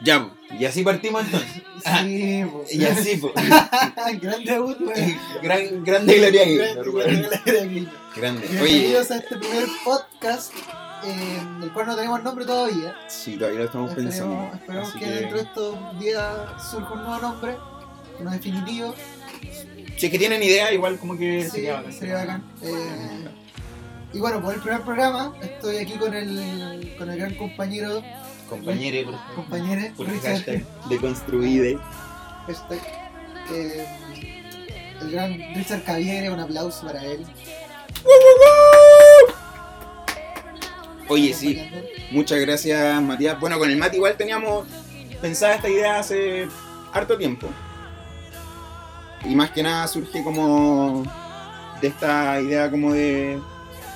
Ya, y así partimos entonces. Sí, pues. Y así, pues. Gran debut. Gran, grande Gloria Gran- Gaynor, Grande. Oye, Bienvenidos a este primer podcast, eh, el cual no tenemos nombre todavía. sí, todavía lo estamos pensando. Esperemos, que, dentro de estos días surja un nuevo nombre, uno definitivo. Si es que tienen idea, igual como que Sí, sería bacán. sería bacán. Eh, y bueno, por el primer programa estoy aquí con el, con el gran compañero, Compañero, compañero por el Richard, hashtag deconstruide. hashtag, eh, el gran Richard Caviere, un aplauso para él. Oye, sí, muchas gracias Matías. Bueno, con el Mati igual teníamos pensada esta idea hace harto tiempo. Y más que nada surge como de esta idea como de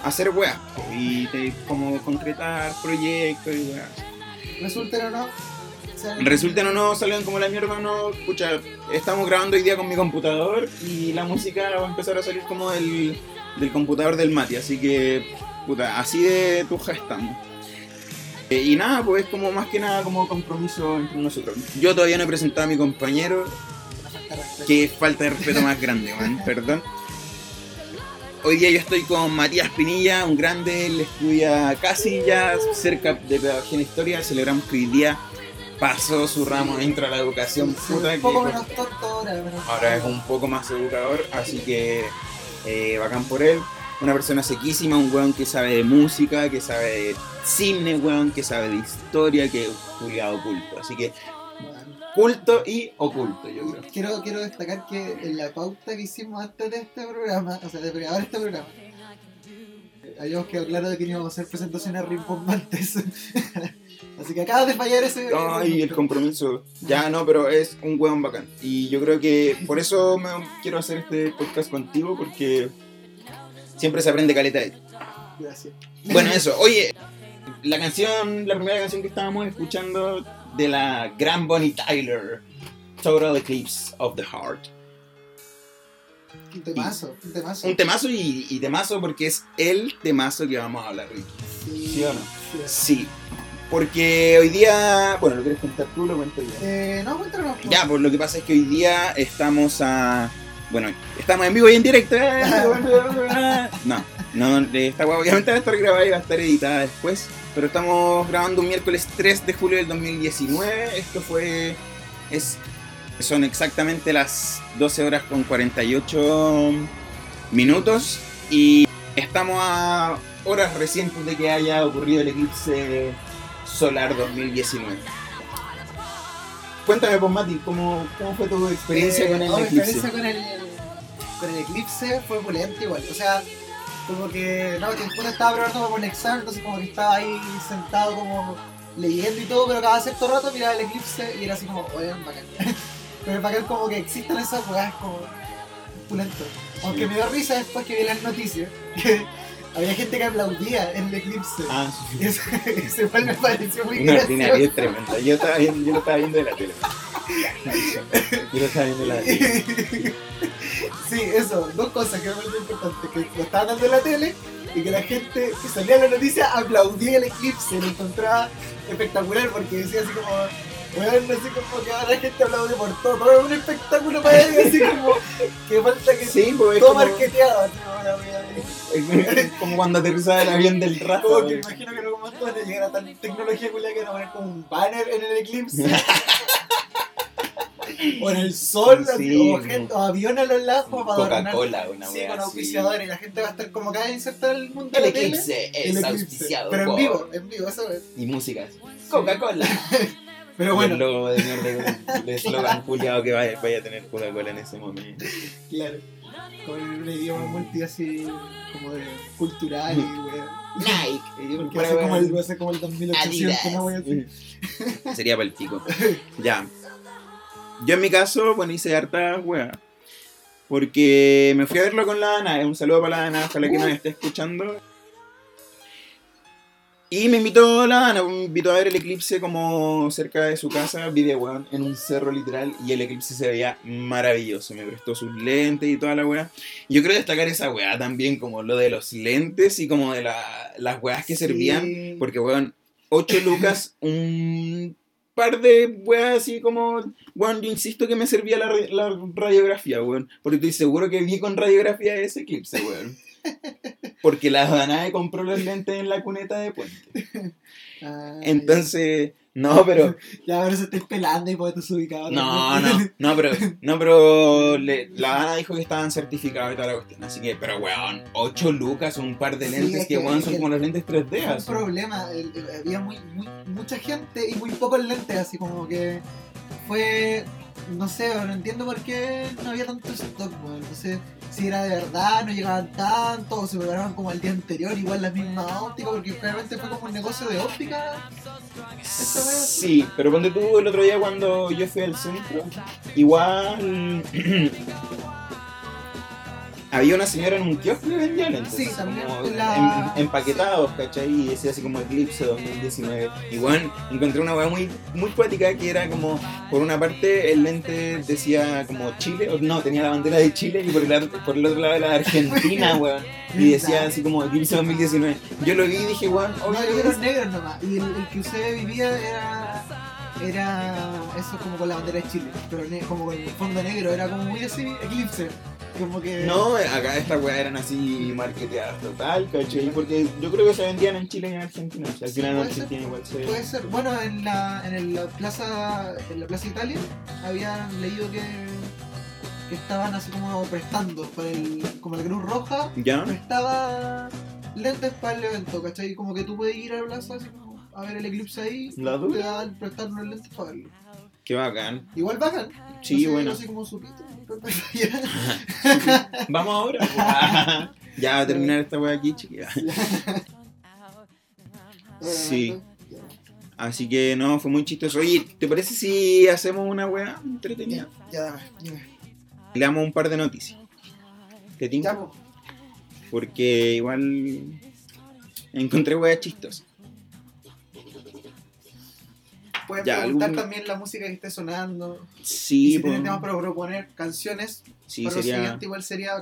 hacer weas y de como concretar proyectos y weas. Resulten o no, Resulten o no, salgan como la mierda o no, escucha, estamos grabando hoy día con mi computador y la música va a empezar a salir como del, del computador del Mati, así que, puta, así de tuja estamos. Eh, y nada, pues como más que nada como compromiso entre nosotros. Yo todavía no he presentado a mi compañero, falta que falta de respeto más grande, man, perdón. Hoy día yo estoy con Matías Pinilla, un grande, él estudia casi ya cerca de pedagogía en historia. Celebramos que hoy día pasó su ramo, entra a la educación puta un que poco menos tonto ahora, ahora es un poco más educador, así que eh, bacán por él. Una persona sequísima, un weón que sabe de música, que sabe de cine, weón, que sabe de historia, que es un culiado oculto. Así que culto y oculto, yo creo. Quiero, quiero destacar que en la pauta que hicimos antes de este programa, o sea, de grabar este programa, habíamos quedado claro de que íbamos a hacer presentaciones rimbombantes. Así que acabas de fallar ese. Ay, el compromiso. Ya no, pero es un hueón bacán. Y yo creo que por eso me quiero hacer este podcast contigo, porque siempre se aprende caleta de. Gracias. Bueno, eso. Oye, la canción, la primera canción que estábamos escuchando de la gran Bonnie Tyler, Total Eclipse of the Heart. Un temazo, un temazo. Un temazo y, y temazo porque es el temazo que vamos a hablar hoy. Sí, ¿Sí o no? sí. Sí. Porque hoy día, bueno, ¿lo quieres contar tú? Lo cuento yo. Eh, no, cuéntanos. pues. Ya, pues lo que pasa es que hoy día estamos a. Bueno, estamos en vivo y en directo. ¿eh? No, no, esta obviamente va a estar grabada y va a estar editada después. Pero estamos grabando un miércoles 3 de julio del 2019. Esto fue. Es, son exactamente las 12 horas con 48 minutos. Y estamos a horas recientes de que haya ocurrido el eclipse solar 2019. Cuéntame, pues, Mati, ¿cómo, ¿cómo fue tu experiencia Eh, con el no, mi eclipse? experiencia con el, con el eclipse fue opulenta igual. O sea, como que, no, que después estaba preparando como un examen, entonces como que estaba ahí sentado como leyendo y todo, pero cada cierto rato miraba el eclipse y era así como, oye, bacán. pero es bacán como que existan esas weas como opulento. Aunque me dio risa después que vi las noticias, que había gente que aplaudía en el eclipse. Ah, Y eso, eso igual me pareció muy una es tremenda. Yo, estaba viendo, yo lo estaba viendo de la tele. Yo lo estaba viendo de la tele. Sí, eso, dos cosas que me parecen importantes, que lo estaban dando en la tele y que la gente que salía en la noticia aplaudía el eclipse, lo encontraba espectacular porque decía así como, weón, así como que ahora la gente aplaude por todo, todo es un espectáculo para él, así como que falta que Sí, pues es todo como, marqueteado, así como de- es como cuando aterrizaba el avión del. Como que imagino que en algún momento van a llegar a tal tecnología culia que van a poner como un banner en el eclipse. o en el sol, así, Sí, o, o avión a los lados como para. Coca-Cola, una Sí, wea con así. auspiciadores y la gente va a estar como cada insertada en el mundo El de la tele. eclipse El es eclipse. auspiciado Pero en vivo, en vivo, eso es. Y música. Coca-Cola. Pero bueno, El logo de mierda, el eslogan culiado que vaya, vaya a tener Coca-Cola en ese momento. claro. Con un idioma multi así, como de cultural y weón. Nike. Porque va a ser como el, va a ser como el 2800, Adidas. no voy a decir. Sería para el pico. Ya. Yo en mi caso, bueno, hice harta wea. Porque me fui a verlo con la Ana. Un saludo para la Ana, ojalá que nos esté escuchando. Y me invitó la Ana, me invitó a ver el eclipse como cerca de su casa, vive weón en un cerro literal y el eclipse se veía maravilloso, me prestó sus lentes y toda la weá. Yo quiero destacar esa weá también, como lo de los lentes y como de la- las weás que Sí. servían, porque weón, 8 lucas, un par de weas así como, weón, yo insisto que me servía la, la radiografía, weón, porque estoy seguro que vi con radiografía ese eclipse, weón. Porque la Danae compró los lentes en la cuneta de puente. Entonces, no, pero. Ya, ahora se estés pelando y porque te ubicado. No, no, no, pero. No, pero. le- la Dana dijo que estaban certificados y toda la cuestión. Así que, pero weón, 8 lucas, un par de Sí, lentes es que, que- weón, es son como los lentes 3D. Fue un así. problema. el- el- había muy, muy- mucha gente y muy pocos lentes, así como que fue. No sé, no entiendo por qué no había tanto stock. No sé si era de verdad, no llegaban tanto, o se preparaban como el día anterior, igual la misma óptica, porque realmente fue como un negocio de óptica. Sí, pero ponte tú el otro día cuando yo fui al centro, igual había una señora en un kiosco que vendía lentes. Sí, también la- em- empaquetados, ¿cachai? Y decía así como Eclipse 2019. Igual encontré una weá muy, muy poética que era como, por una parte el lente decía como Chile, o no, tenía la bandera de Chile y por el, por el otro lado la de Argentina, weón. Y decía así como Eclipse 2019. Yo lo vi y dije, weón, No, yo era negros nomás. Y el, el que usted vivía era. Era. Eso como con la bandera de Chile. Pero como con el fondo negro. Era como muy así, eclipse. Como que. No, acá estas weas eran así marketeadas total, ¿cachai? Porque yo creo que se vendían en Chile y en Argentina. O sea, Sí, final en Argentina igual se Puede ser. Bueno, en la, en el- la plaza. En la plaza Italia habían leído que. que estaban así como prestando. Para el, como la Cruz Roja ¿Ya? prestaba lentes para el evento, ¿cachai? Como que tú puedes ir a la plaza así como a ver el eclipse ahí. ¿La te dan prestar unos lentes para verlo. Qué bacán. Igual bacán. Sí, No sé, bueno. Así como supito. Vamos ahora. ya va a terminar esta wea aquí, chiquilla. Sí. Así que no, fue muy chistoso. Oye, ¿te parece si hacemos una wea entretenida? Ya, ya. Le damos un par de noticias. ¿Te tinca? Po. Porque igual encontré weas chistosas. Pueden Ya, preguntar algún- también la música que esté sonando. y Sí, si po. tienen para proponer canciones, sí para lo sería, siguiente igual sería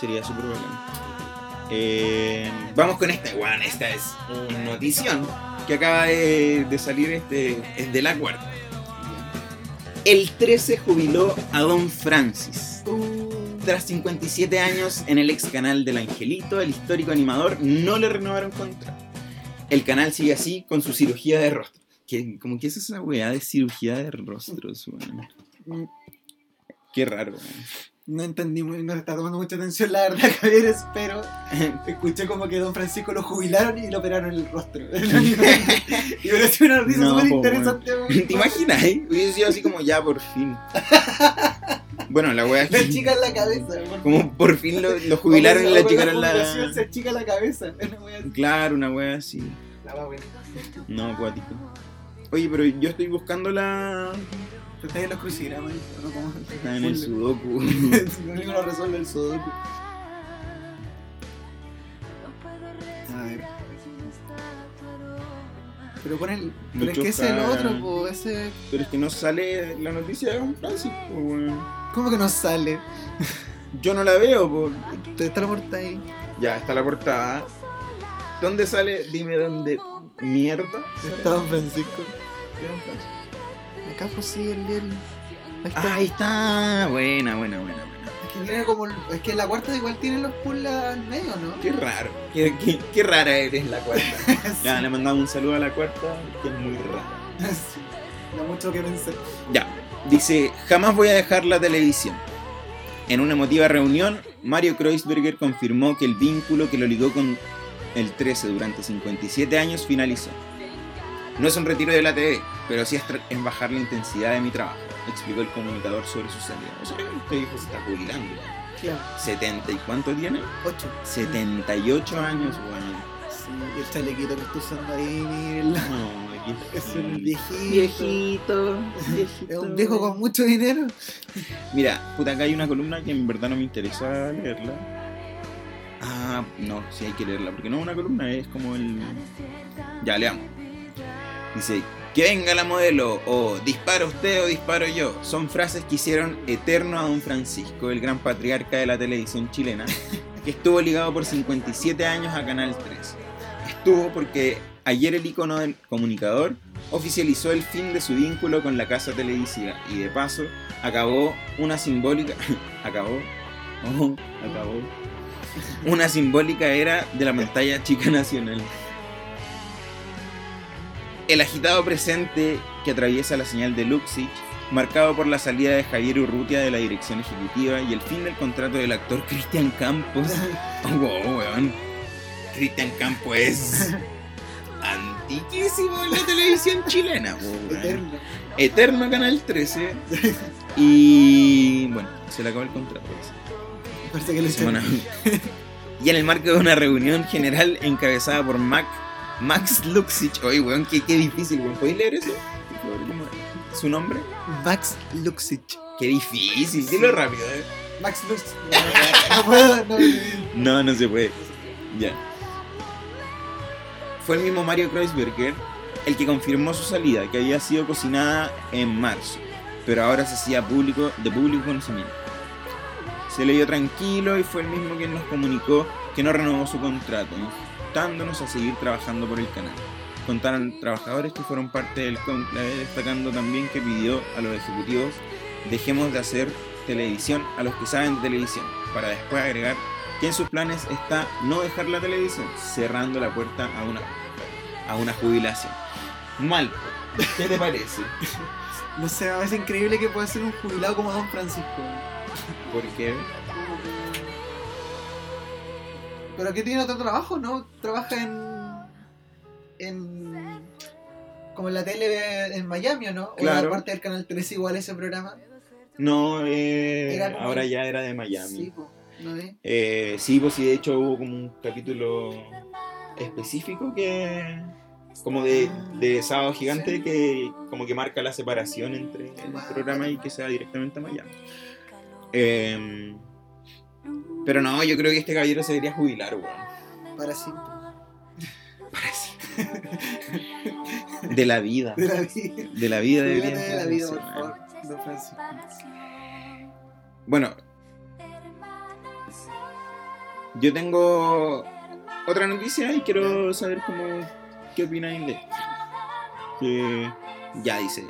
sería súper bacán. Eh, vamos con esta, weón. Esta es una notición que acaba de, de salir este, es de la cuarta. El 13 jubiló a Don Francis. Uh, Tras 57 años en el ex canal del Angelito, el histórico animador no le renovaron contrato. El canal sigue así con su cirugía de rostro. Que, como que es esa weá de cirugía de rostros, weón. mm, Qué raro, weón. no entendí muy, no está tomando mucha atención la verdad, Javier, pero escuché como que Don Francisco lo jubilaron y lo operaron en el rostro. y me pareció una risa No, súper interesante. ¿Te imaginas? eh? Hubiese sido así como ya por fin. Bueno, la wea es que achican la cabeza. weón. como por fin lo, lo jubilaron y con achicaron jubilación la. Se la cabeza. Una wea así. Claro, una wea así. La wea. No, acuático. Oye, pero yo estoy buscando la. Está en los crucigramas. ¿no? Está en el sudoku. Lo único lo resuelve el sudoku. A ver. Pero ponen. Pero es que ese es el otro, po, ese. Pero es que no sale la noticia de Don Francis, po, weón. ¿Cómo que no sale? Yo no la veo, po. Está la puerta ahí. Ya, está la portada. ¿Dónde sale? Dime dónde. Mierda. Está Don Francisco. Acá pues sí, el diario. Ahí está. Ahí está. Buena, buena, buena, buena. Es que tiene como. Es que la cuarta igual tiene los puzzles al medio, ¿no? Qué raro. Qué, qué- qué rara eres la cuarta. Ya, le mandamos un saludo a la cuarta, que es muy rara. Sí. No mucho que pensar. Ya, dice, jamás voy a dejar la televisión. En una emotiva reunión, Mario Kreuzberger confirmó que el vínculo que lo ligó con el 13 durante 57 años finalizó. No es un retiro de la TV, pero sí es, bajar la intensidad de mi trabajo, explicó el comunicador sobre su salida. O sea, este hijo se está jubilando. Claro. ¿70 y cuánto tiene? Ocho. 78 años, weón. Sí, y el chalequito que está usando ahí, mírenlo. No, Es un viejito. Viejito, viejito. Es un viejo con mucho dinero. Mira, puta, acá hay una columna que en verdad no me interesa leerla. Ah, no, sí hay que leerla, porque no es una columna, es como el... Ya, leamos. Dice, que venga la modelo, o dispara usted o disparo yo. Son frases que hicieron eterno a don Francisco, el gran patriarca de la televisión chilena, que estuvo ligado por 57 años a Canal 3. Estuvo porque ayer el icono del comunicador oficializó el fin de su vínculo con la casa televisiva y de paso acabó una simbólica... acabó... oh, acabó... Una simbólica era de la pantalla chica nacional. El agitado presente que atraviesa la señal de Luxich, marcado por la salida de Javier Urrutia de la dirección ejecutiva y el fin del contrato del actor Cristian Campos. Oh, wow, weón. Cristian Campos es antiquísimo en la televisión chilena, weón. Eterno. Eterno Canal 13. Y bueno, se le acabó el contrato. Parece que lo y en el marco de una reunión general encabezada por Mac, Max Luxich. Oye, weón, qué, qué difícil, weón. ¿Podéis leer eso? ¿Su nombre? Max Luxich. Qué difícil, dilo rápido, eh. Max Luxich. No, no, no puedo, no. No, no se puede. Ya. Fue el mismo Mario Kreuzberger el que confirmó su salida, que había sido cocinada en marzo, pero ahora se hacía público, de público conocimiento. Se le dio tranquilo y fue el mismo quien nos comunicó que no renovó su contrato, instando-nos a seguir trabajando por el canal. Contaron trabajadores que fueron parte del conclave, destacando también que pidió a los ejecutivos dejemos de hacer televisión a los que saben de televisión, para después agregar que en sus planes está no dejar la televisión, cerrando la puerta a una, a una jubilación. Mal, ¿qué te parece? No sé, parece increíble que pueda ser un jubilado como Don Francisco. Porque Pero que tiene otro trabajo, ¿no? Trabaja en. en. como en la tele en Miami, ¿o no? O Claro. la parte del canal 3 igual ese programa. no, eh, Era ahora ya era de Miami. Sí, po, ¿no es? Eh, sí, pues sí, de hecho hubo como un capítulo específico que. como de, de Sábado Gigante que como que marca la separación entre el programa y que sea directamente a Miami. Eh, pero no, yo creo que este caballero se debería jubilar, weón. Para siempre. De la vida. De la vida. De la vida debería de la vida, por favor. weón. Don Francisco. Bueno, yo tengo otra noticia y quiero saber cómo qué opináis de esto. Que ya dice.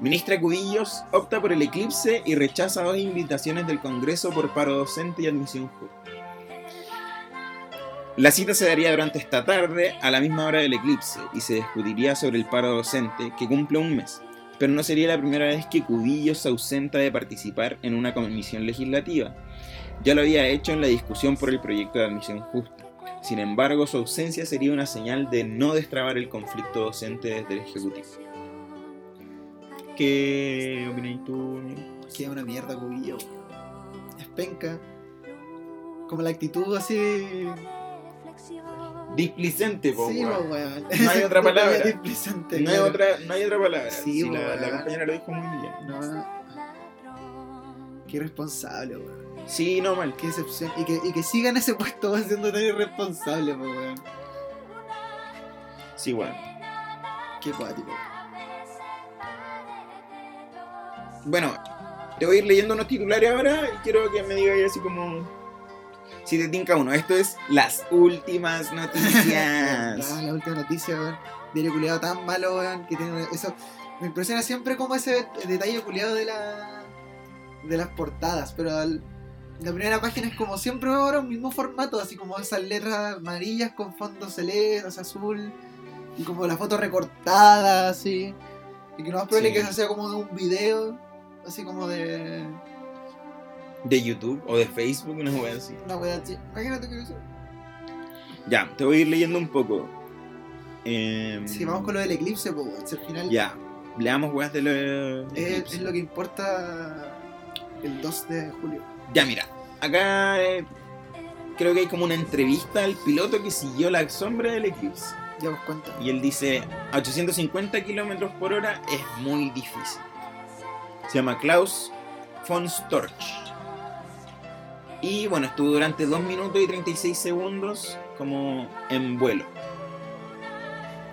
Ministra Cubillos opta por el eclipse y rechaza dos invitaciones del Congreso por paro docente y admisión justa. La cita se daría durante esta tarde a la misma hora del eclipse y se discutiría sobre el paro docente que cumple un mes, pero no sería la primera vez que Cubillos se ausenta de participar en una comisión legislativa. Ya lo había hecho en la discusión por el proyecto de admisión justa. Sin embargo, su ausencia sería una señal de no destrabar el conflicto docente desde el Ejecutivo. ¿Qué opinas tú? Que es una mierda, cubillo. Es penca. Como la actitud así. Displicente, po, sí, weón. weón. No hay otra palabra. Displicente, No hay, otra, no hay otra palabra. Sí, po, la, la weón. compañera lo dijo muy bien. No, qué irresponsable, weón. Sí, no mal. Qué decepción. Y que, y que siga en ese puesto weón, siendo tan irresponsable, po, weón. Sí, bueno. Qué cuático. Bueno, te voy a ir leyendo unos titulares ahora y quiero que me digas así como. Si te tinca uno. Esto es las últimas noticias. la última noticia, weón. Diario culiado tan malo, weón, que tiene eso. Me impresiona siempre como ese detalle culiado de la. de las portadas, pero al- la primera página es como siempre ahora un mismo formato, así como esas letras amarillas con fondo celeste, azul, y como la foto recortada, así. Y que no más probable Sí. que eso sea como de un video, así como de. De YouTube o de Facebook, una wea así. una wea así. Imagínate que eso. Ya, te voy a ir leyendo un poco. Em, Si vamos con lo del eclipse, pues, al final. Ya, leamos weas de lo. Es, es lo que importa el 2 de julio. Ya, mira, acá eh, creo que hay como una entrevista al piloto que siguió la sombra del eclipse. Ya os cuento. Y él dice, a 850 kilómetros por hora es muy difícil. Se llama Klaus von Storch. Y bueno, estuvo durante 2 minutos y 36 segundos como en vuelo.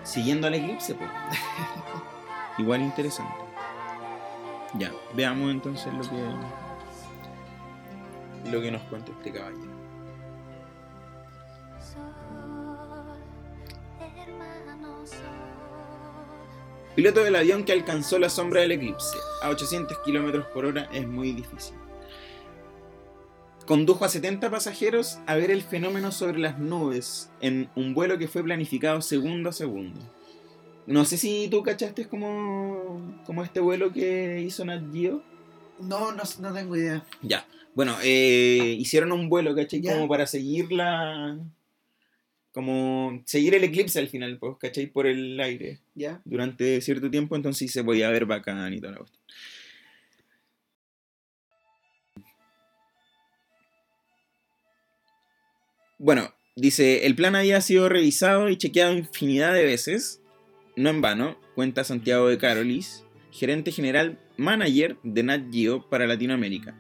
Siguiendo al eclipse, pues. Igual interesante. Ya, veamos entonces lo que lo que nos cuenta este caballero. Piloto del avión que alcanzó la sombra del eclipse a 800 km por hora es muy difícil. Condujo a 70 pasajeros a ver el fenómeno sobre las nubes en un vuelo que fue planificado segundo a segundo. No sé si tú cachaste como, como este vuelo que hizo Nat Geo. No, no, no tengo idea. Ya. Bueno, eh, hicieron un vuelo, ¿cachai? Ya. Como para seguir la. Como seguir el eclipse al final, pues, ¿cachai? Por el aire ¿Ya? durante cierto tiempo, entonces se podía ver bacán y toda la cuestión. Bueno, dice, el plan había sido revisado y chequeado infinidad de veces, no en vano, cuenta Santiago de Carolis, gerente general manager de Nat Geo para Latinoamérica.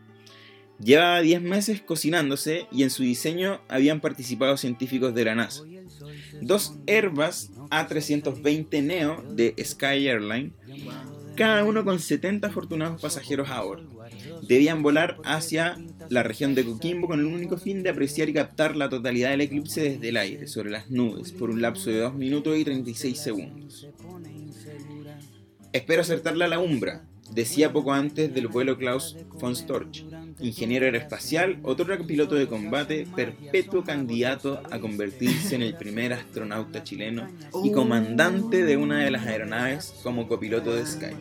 Llevaba 10 meses cocinándose y en su diseño habían participado científicos de la NASA. Dos Airbus A320 Neo de Sky Airline, cada uno con 70 afortunados pasajeros a bordo. Debían volar hacia la región de Coquimbo con el único fin de apreciar y captar la totalidad del eclipse desde el aire, sobre las nubes, por un lapso de 2 minutos y 36 segundos. Espero acertarla a la umbra, decía poco antes del vuelo Klaus von Storch, ingeniero aeroespacial, otro piloto de combate, perpetuo candidato a convertirse en el primer astronauta chileno y comandante de una de las aeronaves como copiloto de Sky.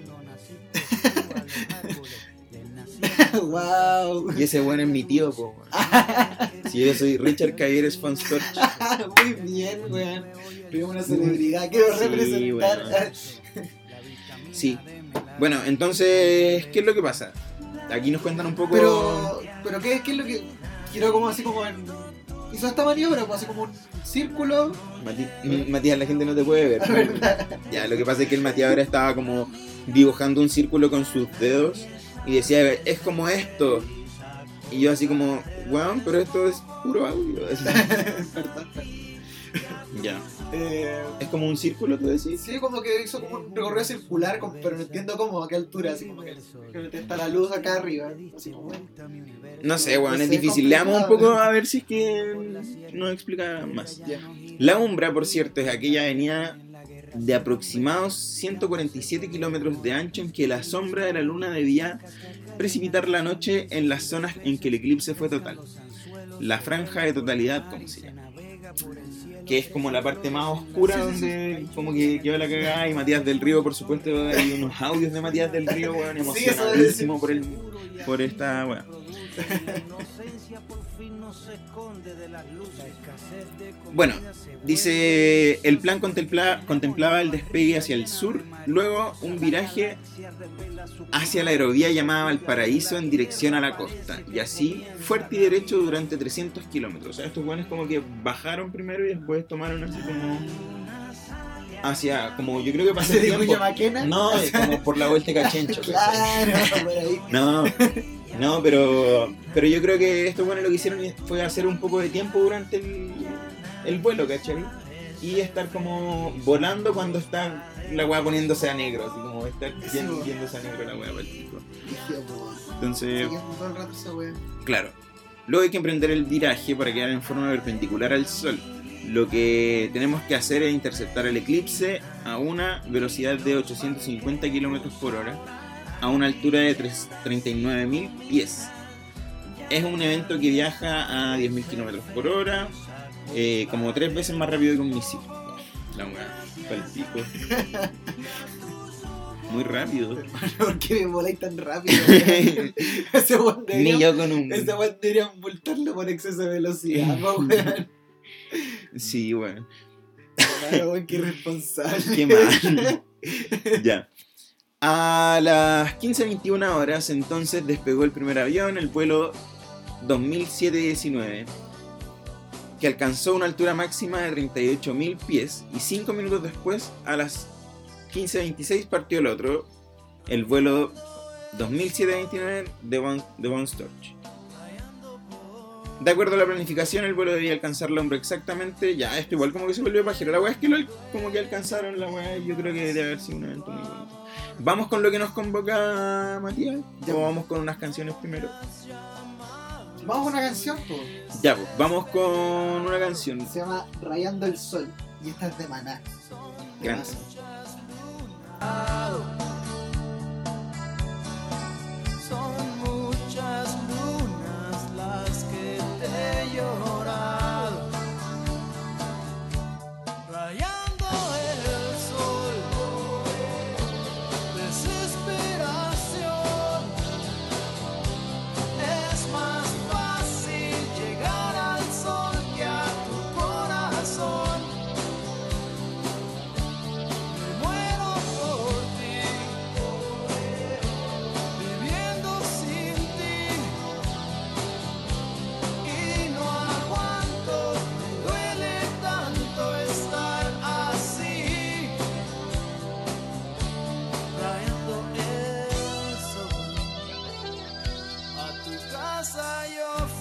wow. Y ese bueno es mi tío, po. Si yo soy Richard Cayeres von Storch. Muy bien, weón. Primero una celebridad, quiero Sí, representar. Sí. Bueno, entonces, ¿qué es lo que pasa? Aquí nos cuentan un poco. Pero, pero ¿qué, ¿qué es lo que quiero como así como en... Hizo esta maniobra, como así como un círculo. Mati- Matías, la gente no te puede ver. Ya, lo que pasa es que el Matías ahora estaba como dibujando un círculo con sus dedos y decía, es como esto. Y yo así como, weón, pero esto es puro audio. Ya. Eh, Es como un círculo, tú decís. sí, como que hizo como un recorrido circular, como- pero no entiendo cómo, a qué altura, así como que, que está la luz acá arriba. Así como, No sé, weón, No es sé, difícil. Leamos un poco a ver si es que nos explica más. ya. La Umbra, por cierto, es aquella avenida de aproximados 147 kilómetros de ancho en que la sombra de la luna debía precipitar la noche en las zonas en que el eclipse fue total. La franja de totalidad, como se llama. Que es como la parte más oscura donde como que quedó la cagada y Matías del Río, por supuesto, hay unos audios de Matías del Río, debe emocionadísimo por, el, por esta weón. Bueno, dice, el plan contempla- contemplaba el despegue hacia el sur, luego un viraje hacia la aerovía llamada Valparaíso en dirección a la costa, y así fuerte y derecho durante 300 kilómetros. O sea, estos buenos como que bajaron primero y después tomaron así como hacia, como yo creo que pasé ¿Se dijo tiempo. Maquena? No, como por la vuelta de Cachencho. Claro, por ahí. No, no, pero, pero yo creo que esto bueno lo que hicieron fue hacer un poco de tiempo durante el, el vuelo, ¿cachai? Y estar como volando cuando está la weá poniéndose a negro, así como estar bo. yéndose a negro la weá para el Entonces, claro, luego hay que emprender el viraje para quedar en forma perpendicular al sol. Lo que tenemos que hacer es interceptar el eclipse a una velocidad de 850 km por hora, a una altura de tres- 39.000 pies. Es un evento que viaja a 10.000 km por hora, eh, como tres veces más rápido que un misil. La pico. Muy rápido. ¿Por qué me voláis tan rápido? Ese weón Ni debería, yo con un. ese weón debería multarlo por exceso de velocidad. Sí, weón. Claro, qué irresponsable. Qué mal. ya. A las 15.21 horas entonces despegó el primer avión, el vuelo 2007-19, que alcanzó una altura máxima de 38.000 pies y 5 minutos después, a las 15.26 partió el otro, el vuelo 2007-29 de Von, de Storch. De acuerdo a la planificación, el vuelo debía alcanzar la hombro exactamente. Ya, esto igual como que se volvió pajero. La weá es que lo, como que alcanzaron la weá. Yo creo que debe haber sido un evento muy bonito. ¿Vamos con lo que nos convoca Matías? ¿O vamos con unas canciones primero? Vamos con una canción. Ya, pues, vamos con una canción. Se llama Rayando el Sol y esta es de Maná. Gracias. Son muchas lunas las que te lloran. as your offer.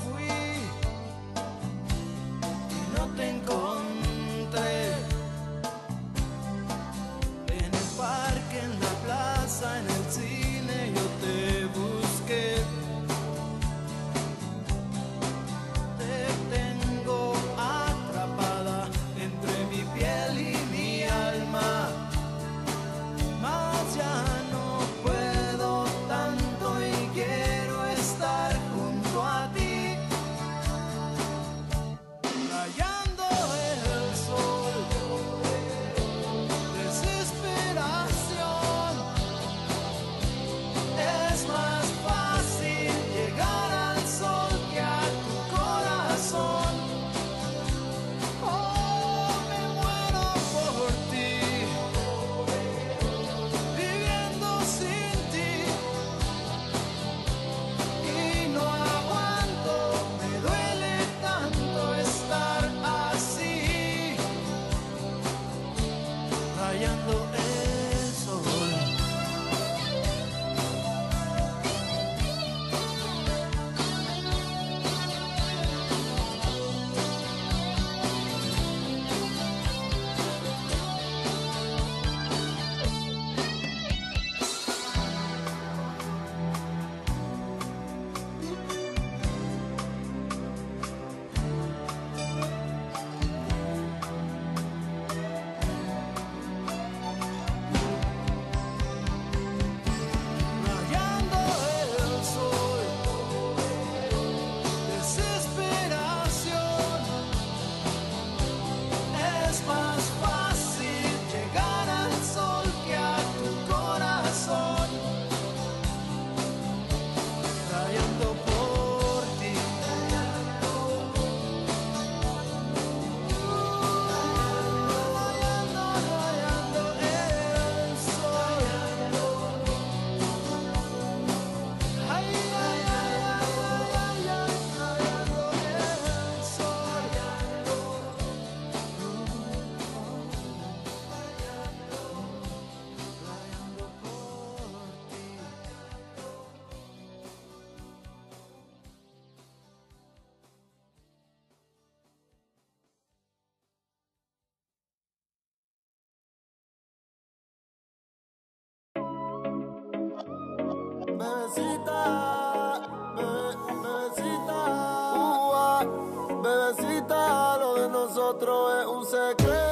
nosotros es un secreto.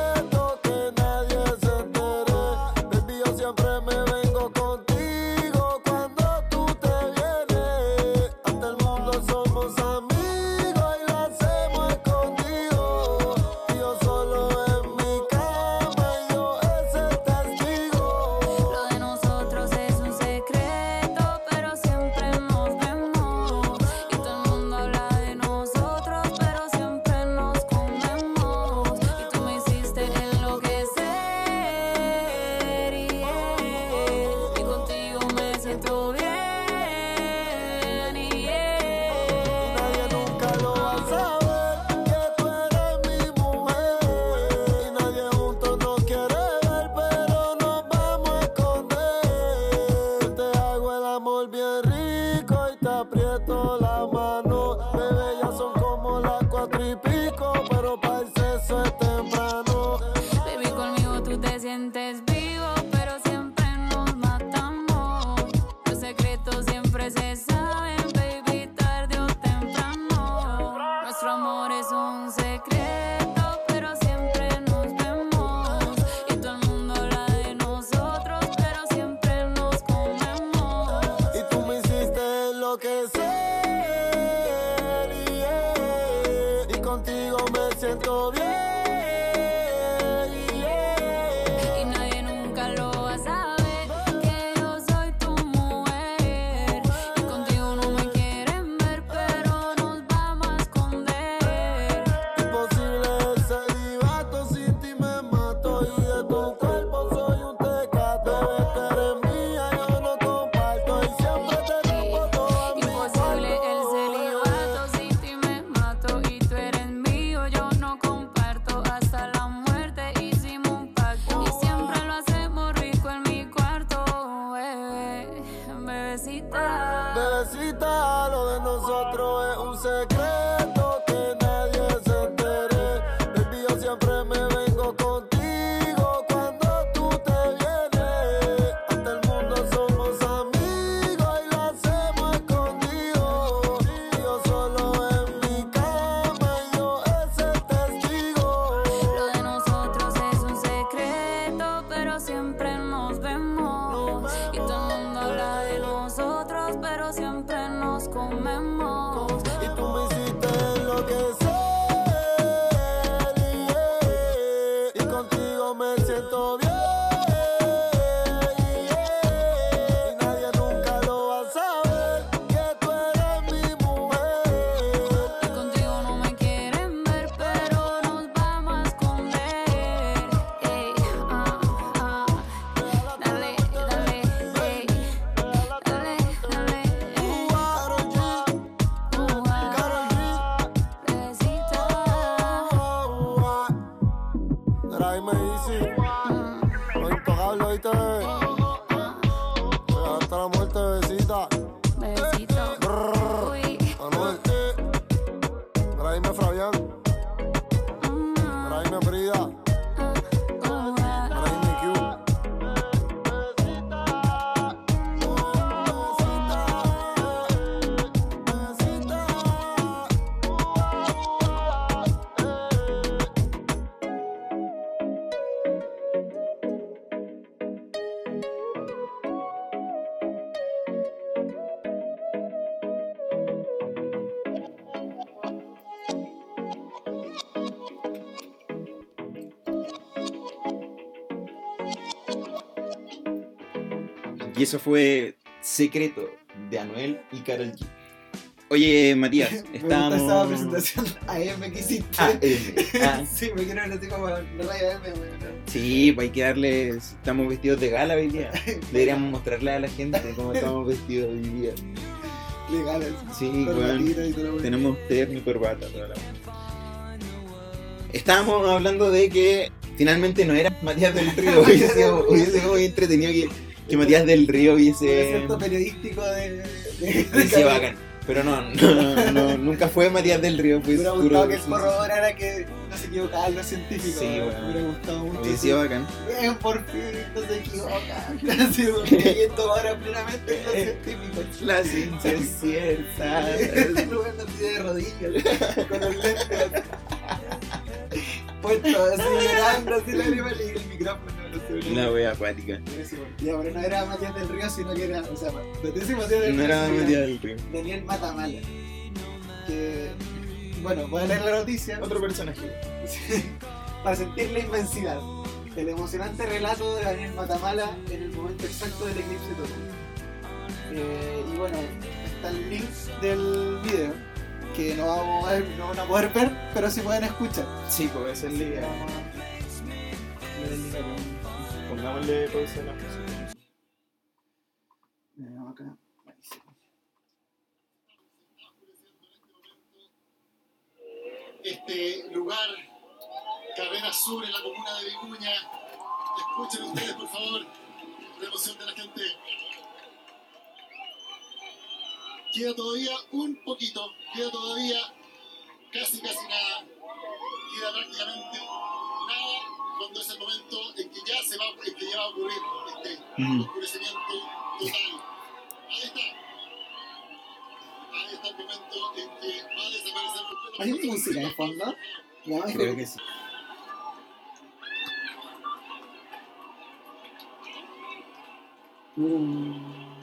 Y contigo me siento bien. Eso fue Secreto de Anuel y Karol G. Oye, Matías, Me gusta estábamos. esa presentación AM que hiciste. Ah, eh, ah, sí, me quiero ver así como la raya M, weón. sí, pues hay que darles. Estamos vestidos de gala hoy día. Deberíamos mostrarle a la gente cómo estamos vestidos hoy día. Legal, así. Sí, bueno. Tenemos terno y corbata, toda la. Estábamos hablando de que finalmente no era Matías del Río. Hubiese sido muy entretenido que, que Matías del Río hubiese. periodístico de. de, de sido bacán. Pero no, no, no, nunca fue Matías del Río, Me fue hubiera gustado que el corroborara que no se equivocaba en lo científico. Sí, weón. Me hubiera gustado mucho. Hubiese sido bacán. Bien, por fin, no se equivoca. Así, weón, creyendo ahora plenamente en lo científico. La ciencia es cierta. El lugar así de rodillas, con los lentes. Puesto así, mirando así la y el micrófono. No La wea acuática. Ya, pero no era Matías del Río, sino que era, o sea, Matías del No Río. era sino que Matías del Río. Daniel Matamala. Que, bueno, voy a leer la noticia Otro personaje. para sentir la inmensidad. El emocionante relato de Daniel Matamala en el momento exacto del eclipse total. Eh, y bueno, está el link del video que no, vamos a ver- no van a poder ver, pero sí pueden escuchar. Sí, pues esa es el link. Pongámosle pausa a la música. Mira, acá. Este lugar, Carrera Sur, en la comuna de Vicuña. Escuchen ustedes, por favor, la emoción de la gente. Queda todavía un poquito, queda todavía casi, casi nada. Queda prácticamente cuando es el momento en que ya se va, en que ya va a ocurrir este Ujú. oscurecimiento total. Ahí está. Ahí está el momento en que va a desaparecer completamente. ¿Hay música de fondo? Ya, Creo que sí. Uh.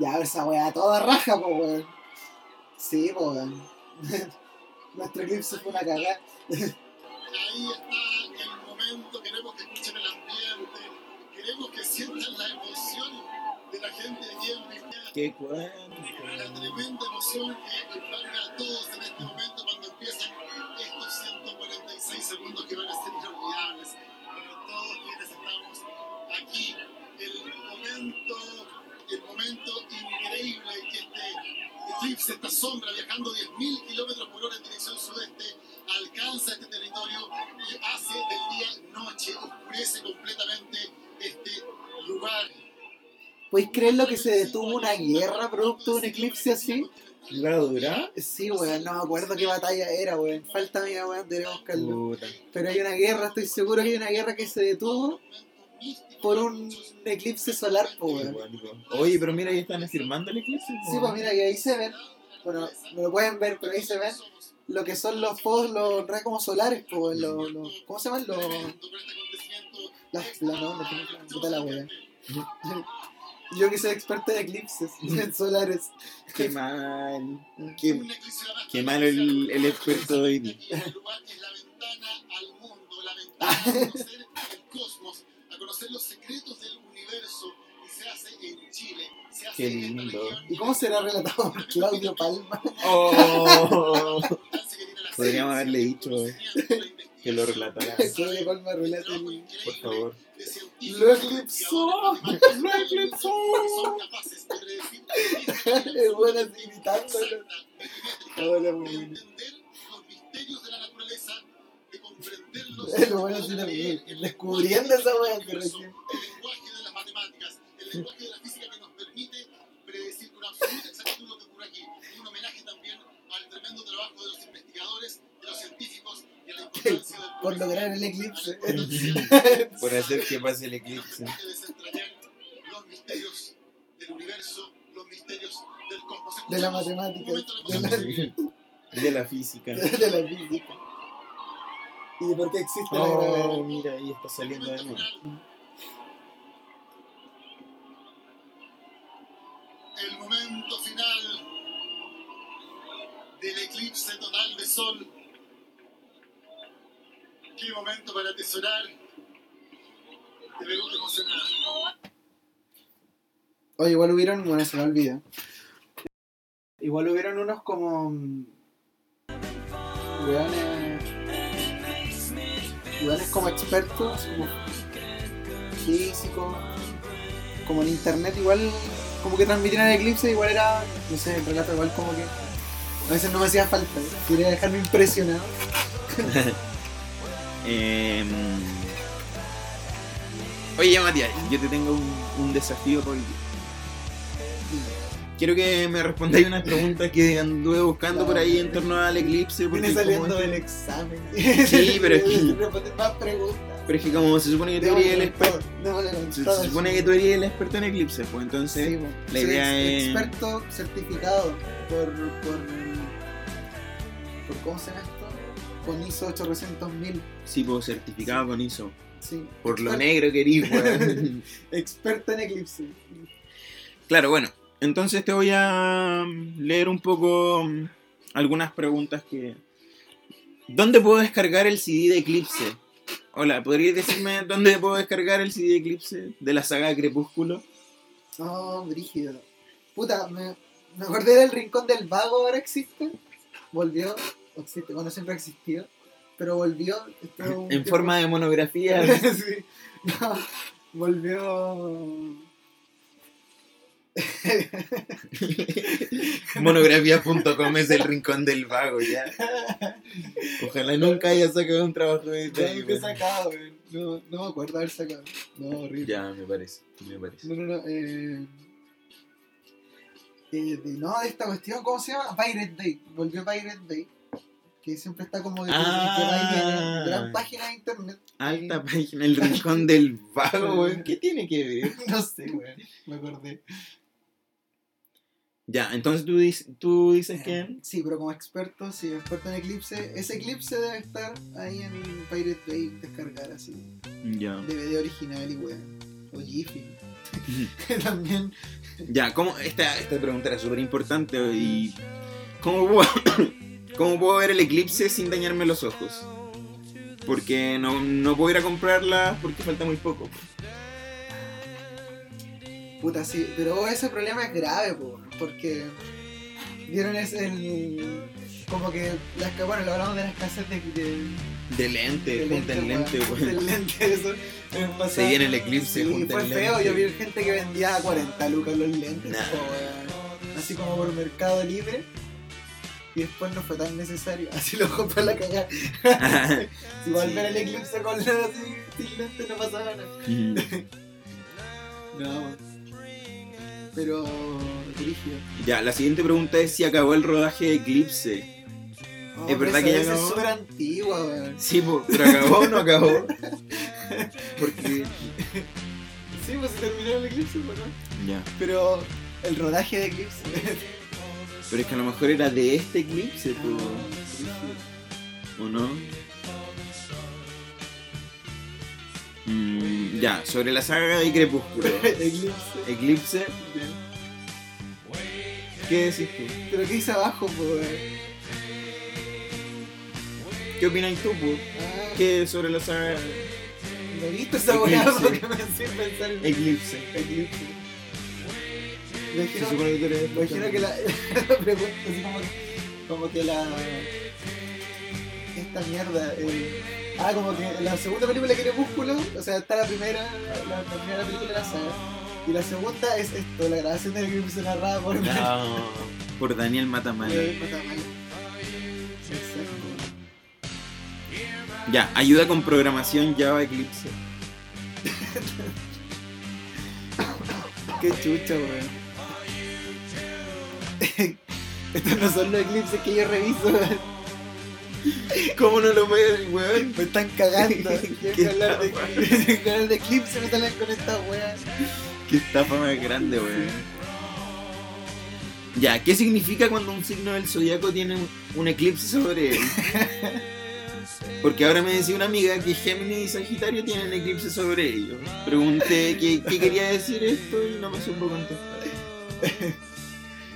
Ya, esa weá toda raja, po weón. Sí, po weón. Nuestro eclipse fue una cagada. Ahí está el momento, queremos que escuchen el ambiente, queremos que sientan la emoción de la gente aquí en. Qué cuento. La tremenda emoción que esta sombra viajando 10.000 kilómetros por hora en dirección sudeste, alcanza este territorio y hace del día noche, oscurece completamente este lugar. ¿Podéis creer lo que se detuvo una guerra producto de un eclipse así? ¿La dura? Sí, weón, no me acuerdo qué batalla era, weón. Falta mía, weón, debería buscarlo. Puta. Pero hay una guerra, estoy seguro que hay una guerra que se detuvo por un eclipse solar, weón. Oye, pero mira, ahí están afirmando el eclipse. po. Sí, pues mira que ahí se ven, bueno, no lo pueden ver, pero ahí se ven lo que son los fuegos, los rayos como solares, pues, los, los, ¿cómo se llaman? Los, las, las, no, no, no, puta la wea. Yo que soy experto en eclipses solares. Qué mal. Qué, de qué malo el, el experto de hoy conocer los secretos del universo. Y se hace en Chile, Qué lindo. ¿Y cómo será relatado por Claudio Palma? Oh, Podríamos haberle dicho la que lo relatara. Claudio Palma relata Por favor. Lo eclipsó. ahora Lo eclipsó. Son capaces de predecir Es bueno imitándolo. de muy Es lo bueno también. Descubriendo esa wea que recién. el lenguaje de las matemáticas, el lenguaje de la física Por lograr el eclipse. Por hacer que pase el eclipse. los misterios del universo, los misterios del cosmos. De la matemática. De la, De la física. de la física. ¿Y de por qué existe la gravedad? Oh, mira, ahí está saliendo de nuevo. Te. Oye, igual hubieron, bueno, se me olvida. Igual hubieron unos como. mm, Weones. Weones como expertos, como físicos, como en internet, igual como que transmitían el eclipse, igual era, no sé, el relato igual como que a veces no me hacía falta, ¿eh? quería dejarme impresionado. Em, Oye, Matías, yo te tengo un, un desafío por hoy. Quiero que me respondáis unas preguntas que anduve buscando por ahí en torno al eclipse. Viene saliendo del examen. Sí, pero es que- más preguntas. Pero es que como se supone que tú eres el experto. Se, supone que tú eres el experto en eclipse, pues entonces. Sí, bueno. la Soy idea ex- es- experto certificado por, por, por ¿cómo se llama? Con ISO 800.000. Sí, pues certificado con ISO. Sí. Por lo negro que. Experto en Eclipse. Claro, bueno. Entonces te voy a leer un poco mm, algunas preguntas que. ¿Dónde puedo descargar el CD de Eclipse? Hola, ¿podrías decirme dónde puedo descargar el CD de Eclipse de la saga Crepúsculo? Oh, brígido. Puta, me, me acordé del rincón del vago, ahora existe. Volvió, existe, bueno, siempre ha existido. Pero volvió. En tiempo- forma de monografía. sí. No, volvió. Monografía.com es el rincón del vago, ya. Ojalá nunca haya sacado un trabajo de Ya ahí, weón. sacado. No, no me acuerdo haber sacado. No, horrible. Ya, me parece, me parece. No, no, no. Eh, eh, de, no, de esta cuestión, ¿cómo se llama? Pirate Bay. Volvió Pirate Bay. Que siempre está como de, Ah. que va viene. Gran página de internet. Alta página, el rincón del vago, weón. ¿Qué tiene que ver? No sé, weón. Me acordé. Ya, entonces tú, dices- tú dices que... Sí, pero como experto, sí, experto en Eclipse. Ese Eclipse debe estar ahí en Pirate Bay, descargar así. Ya. DVD original y weón. O Jiffy. También. Ya, ¿cómo? Esta, esta pregunta era súper importante y... ¿Cómo puedo, ¿Cómo puedo ver el eclipse sin dañarme los ojos? Porque no, no puedo ir a comprarla porque falta muy poco. Puta, sí, pero ese problema es grave, po, porque vieron ese el como que las que bueno, lo hablamos de las casas de, de, De lente, de junta el lente, del lente, eso. Se viene el eclipse, Sí, junta fue el feo, lente. yo vi gente que vendía a 40 lucas los lentes, Nah. así como por Mercado Libre. Y después no fue tan necesario, así lo para la cagada. Si igual Sí. ver el eclipse con la así, lente no pasaba nada. Mm. No. Pero, rígido. ya, la siguiente pregunta es si acabó el rodaje de Eclipse. No, ¿Es verdad que ya acabó? Es súper antigua, weón. Sí, pero acabó o no acabó. Porque... Sí, pues se terminó el eclipse, ¿no? Ya. Pero el rodaje de eclipse. Pero es que a lo mejor era de este eclipse, ¿o no? Mm, Ya, sobre la saga de Crepúsculo. Eclipse. Eclipse, ¿qué decís tú? Pero ¿qué dice abajo, pues? ¿Qué opinas tú? Ah, ¿Qué sobre la saga no he visto esa weá porque me hacía pensar en Eclipse? Eclipse. Se imagino, supone que tú eres me imagino que la, la pregunta así como que, como que la esta mierda ah como que la segunda película de Crepúsculo o sea está la primera la, la primera película de la saga y la segunda es esto la grabación de Eclipse narrada por No, por Daniel Matamala. Eh, Matamala. Exacto. Ya, ayuda con programación Java Eclipse. Qué chucha, weón. Estos no son los eclipses que yo reviso. ¿Cómo no lo puedes, weón? Me están cagando. ¿Qué Quiero hablar de hablar de eclipse, me salen con esta weá. Qué estafa más grande, weón. Ya, ¿qué significa cuando un signo del zodiaco tiene un, un eclipse sobre él? Porque ahora me decía una amiga que Géminis y Sagitario tienen eclipse sobre ellos. Pregunté qué, qué quería decir esto y no me supo contestar.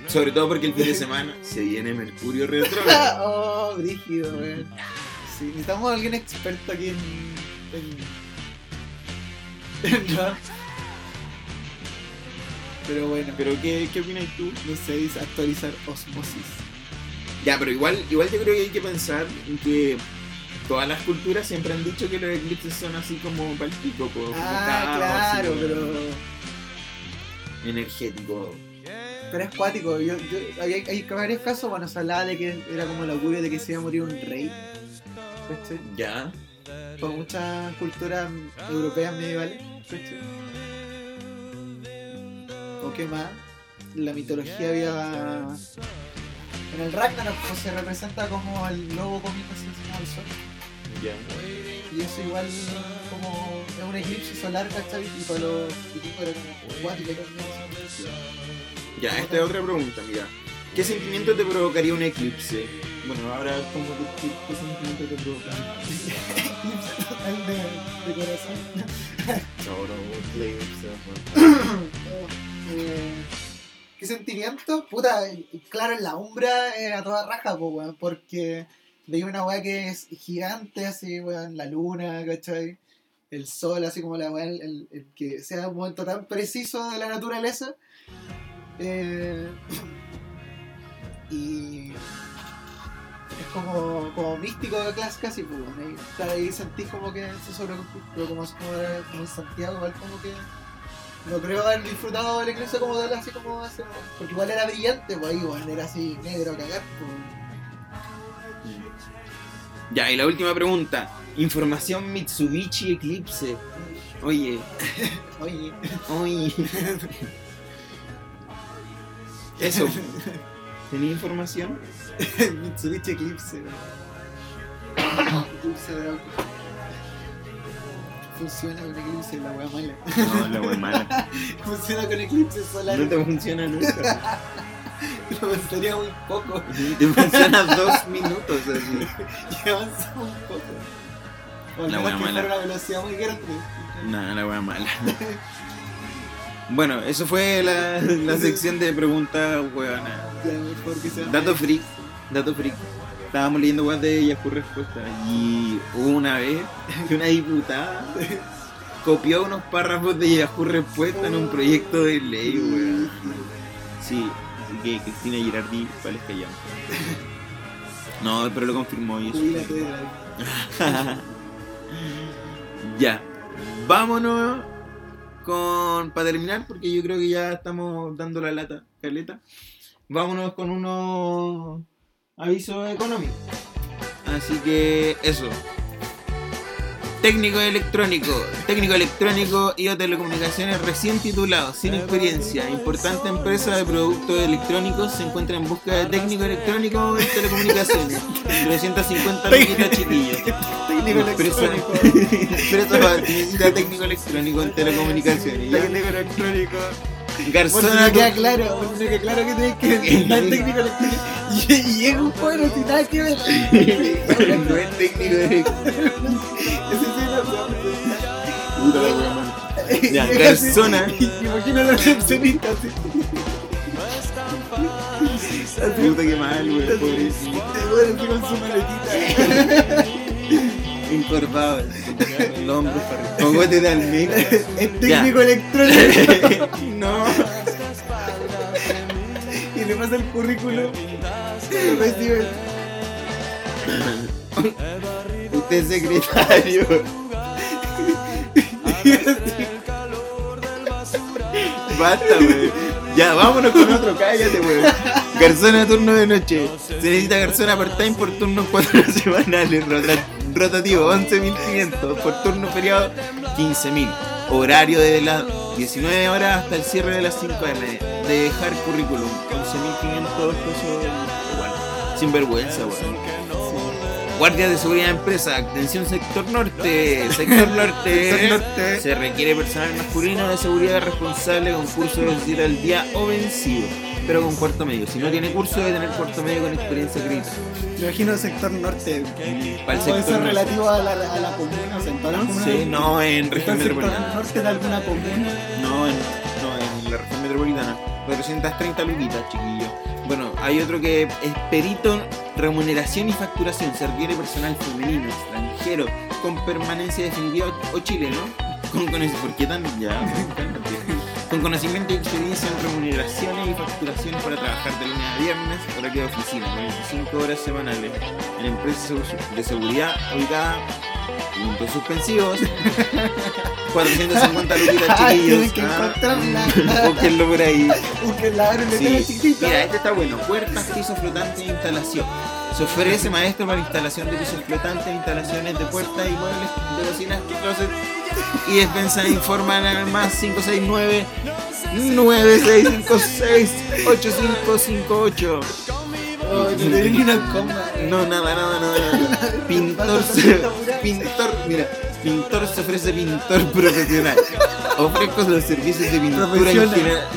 Sobre todo porque el fin de semana se viene Mercurio retrógrado. oh, brígido, weón. Sí, necesitamos a alguien experto aquí en. en... ¿No? Pero bueno, Pero ¿qué, qué opinas tú? no sé, dice actualizar osmosis. Ya, pero igual, igual yo creo que hay que pensar en que todas las culturas siempre han dicho que los eclipses son así como palpico, como Ah, caos, así claro, como pero. energético. Pero es cuático. Yo, yo, hay, hay varios casos, bueno, se hablaba de que era como el augurio de que se iba a morir un rey. ¿cachai? Ya. Por muchas culturas europeas medievales. ¿cachai? ¿O qué más? La mitología había. En el Ragnarok pues, se representa como el lobo comiendo así encima del sol. Ya. Y eso igual como es un eclipse solar, ¿cachai? Y para los vikingos era como también. Ya, esta es otra pregunta, mira. ¿Qué sentimiento te provocaría un eclipse? Bueno, ahora como que qué, qué sentimiento te provoca. Eclipse total de, de corazón. Eh, ¿Qué sentimiento? Puta, claro, en la umbra eh, a toda raja, po, weón, porque veía una weá que es gigante, así, weón, la luna, ¿cachai? El sol, así como la weá, el, el- el que sea un momento tan preciso de la naturaleza. Eh, y es como, como místico de clase casi, pues, ahí, sentís como que se sobre pero como, como, como en Santiago, igual como que no creo haber disfrutado del eclipse como tal, así como hace, porque igual era brillante, pues ahí, weón, era así negro a cagar, pues. Ya, y la última pregunta. Información Mitsubishi Eclipse. Oye, Oye, oye. Eso. ¿Tenía información? Mitsubishi Eclipse. Eclipse de auto. Funciona con eclipse, la weá mala. No, la wea mala. Funciona con eclipse solar. No te funciona nunca. Lo pensaría muy poco. Te funciona dos minutos así. Y avanza un poco. O La wea mala. una velocidad muy grande. No, la wea mala. Bueno, eso fue la, la sección de preguntas sea. Dato freak, dato freak. Estábamos leyendo weas de Yahoo Respuesta y una vez que una diputada copió unos párrafos de Yahoo Respuesta en un proyecto de ley, weón. Sí, así que Cristina Girardi, ¿cuál es que llama? No, pero lo confirmó y eso. Ya, vámonos con. Para terminar, porque yo creo que ya estamos dando la lata, caleta. Vámonos con unos avisos económicos. Así que eso. Técnico electrónico, técnico electrónico y o telecomunicaciones recién titulado, sin experiencia, importante empresa de productos electrónicos, se encuentra en busca de técnico electrónico en telecomunicaciones. 350 luquitas chiquillos. Técnico Empresa- electrónico. Empresa necesita técnico electrónico en telecomunicaciones. ¿ya? Técnico electrónico. Garzona no queda claro, no queda claro que tenés que técnico electrónico. Y, y es un juego sin nada que ver. no es técnico electrónico. Ese sí presentar. Puta la wea, man. Ya, persona. Imagina la recepcionista así. Puta que mal, güey, pobrecito. Duele así con su maletita. Encorvado, el hombro para. Cogote de almeja. Es técnico electrónico. No. Y le pasa el currículum. Usted es secretario. Basta, güey. Ya, vámonos con otro, cállate, güey. Garzón a turno de noche. Se necesita garzón a part-time por turnos 4 semanales. Rota- rotativo, 11.500. Por turno feriado, 15.000. Horario de las 19 horas hasta el cierre de las 5 am. De dejar currículum, 11.500 pesos igual. Sin vergüenza, güey. Guardia de seguridad de empresa, atención sector norte, sector norte. Sector norte. Se requiere personal masculino de seguridad responsable con curso de al día o vencido, pero con cuarto medio. Si no tiene curso, debe tener cuarto medio con experiencia acreditada. Me imagino sector norte. Para el sector norte. relativo a la, a la comuna, o sea, en comunas. Sí, no en ¿Está región el sector metropolitana. norte de alguna comuna? No en, no, en la región metropolitana. 430 luquitas, chiquillo. Hay otro que es perito, remuneración y facturación. Se requiere personal femenino, extranjero, con permanencia definitiva o chileno. Con ¿por qué tan ya? Con conocimiento y experiencia en remuneraciones y facturaciones para trabajar de lunes a viernes, horario de oficina, 25 horas semanales. En empresa de seguridad ubicada, puntos suspensivos, 450 luquitas, chiquillos. que Ah. Búsquenlo por ahí. Un Sí. Mira, este está bueno. Puertas, pisos flotantes e instalación. Se ofrece maestro para instalación de pisos flotantes, instalaciones de puertas y muebles de cocinas, closet y despensa informan al más 569 9656 8558. Oh, no tiene ni una coma. No, nada, nada, nada. Pintor, se, pintor, mira, pintor se ofrece pintor profesional. Ofrezco los servicios de pintura en general.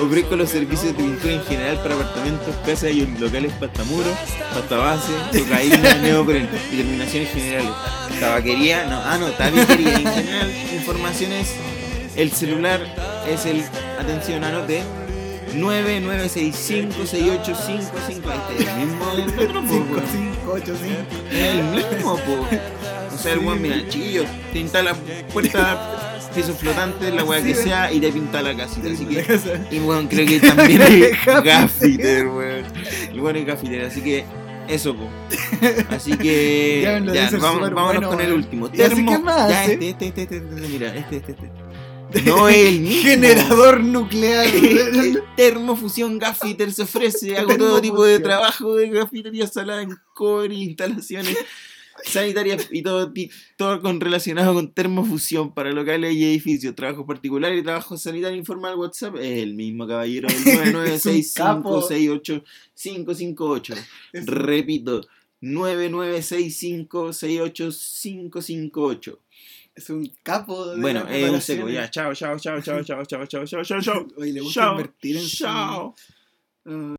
Ofrezco los servicios de pintura en general para apartamentos, casas y locales pastamuros, pasta base, cocaína, neopren y terminaciones generales. Tabaquería, no, ah no, tabiquería en general. Informaciones, el celular es el, atención, anote, 9965 6855 Este es el mismo del otro, po, weón. 5585. El mismo, po. O sea, el weón, mira, chiquillo, te instala puerta, piso flotante, la weá que sea, y te pinta la casita. Así que, y weón, creo que también es Gaffiter. weón. El weón es gaffiter, así que, eso, po. Así que, Ya, vámonos bueno, con el último. ¿Y así Termo, ya, hace? este, este, este, este, este, mira, este, este, este. No el mismo. Generador nuclear. El termofusión gaffiter se ofrece. Hago todo tipo de trabajo de gafitería salada en cobre, instalaciones sanitarias y todo, con relacionado con termofusión para locales y edificios. Trabajo particular y trabajo sanitario informal WhatsApp. Es el mismo caballero capo. 996568558. Es- Repito, 996568558. Es un capo. de Bueno, es un seco. Ya, chao, chao, chao, chao, chao, chao, chao, chao, chao, chao. Oye, le gusta Chao. invertir en su- Chao. Ah.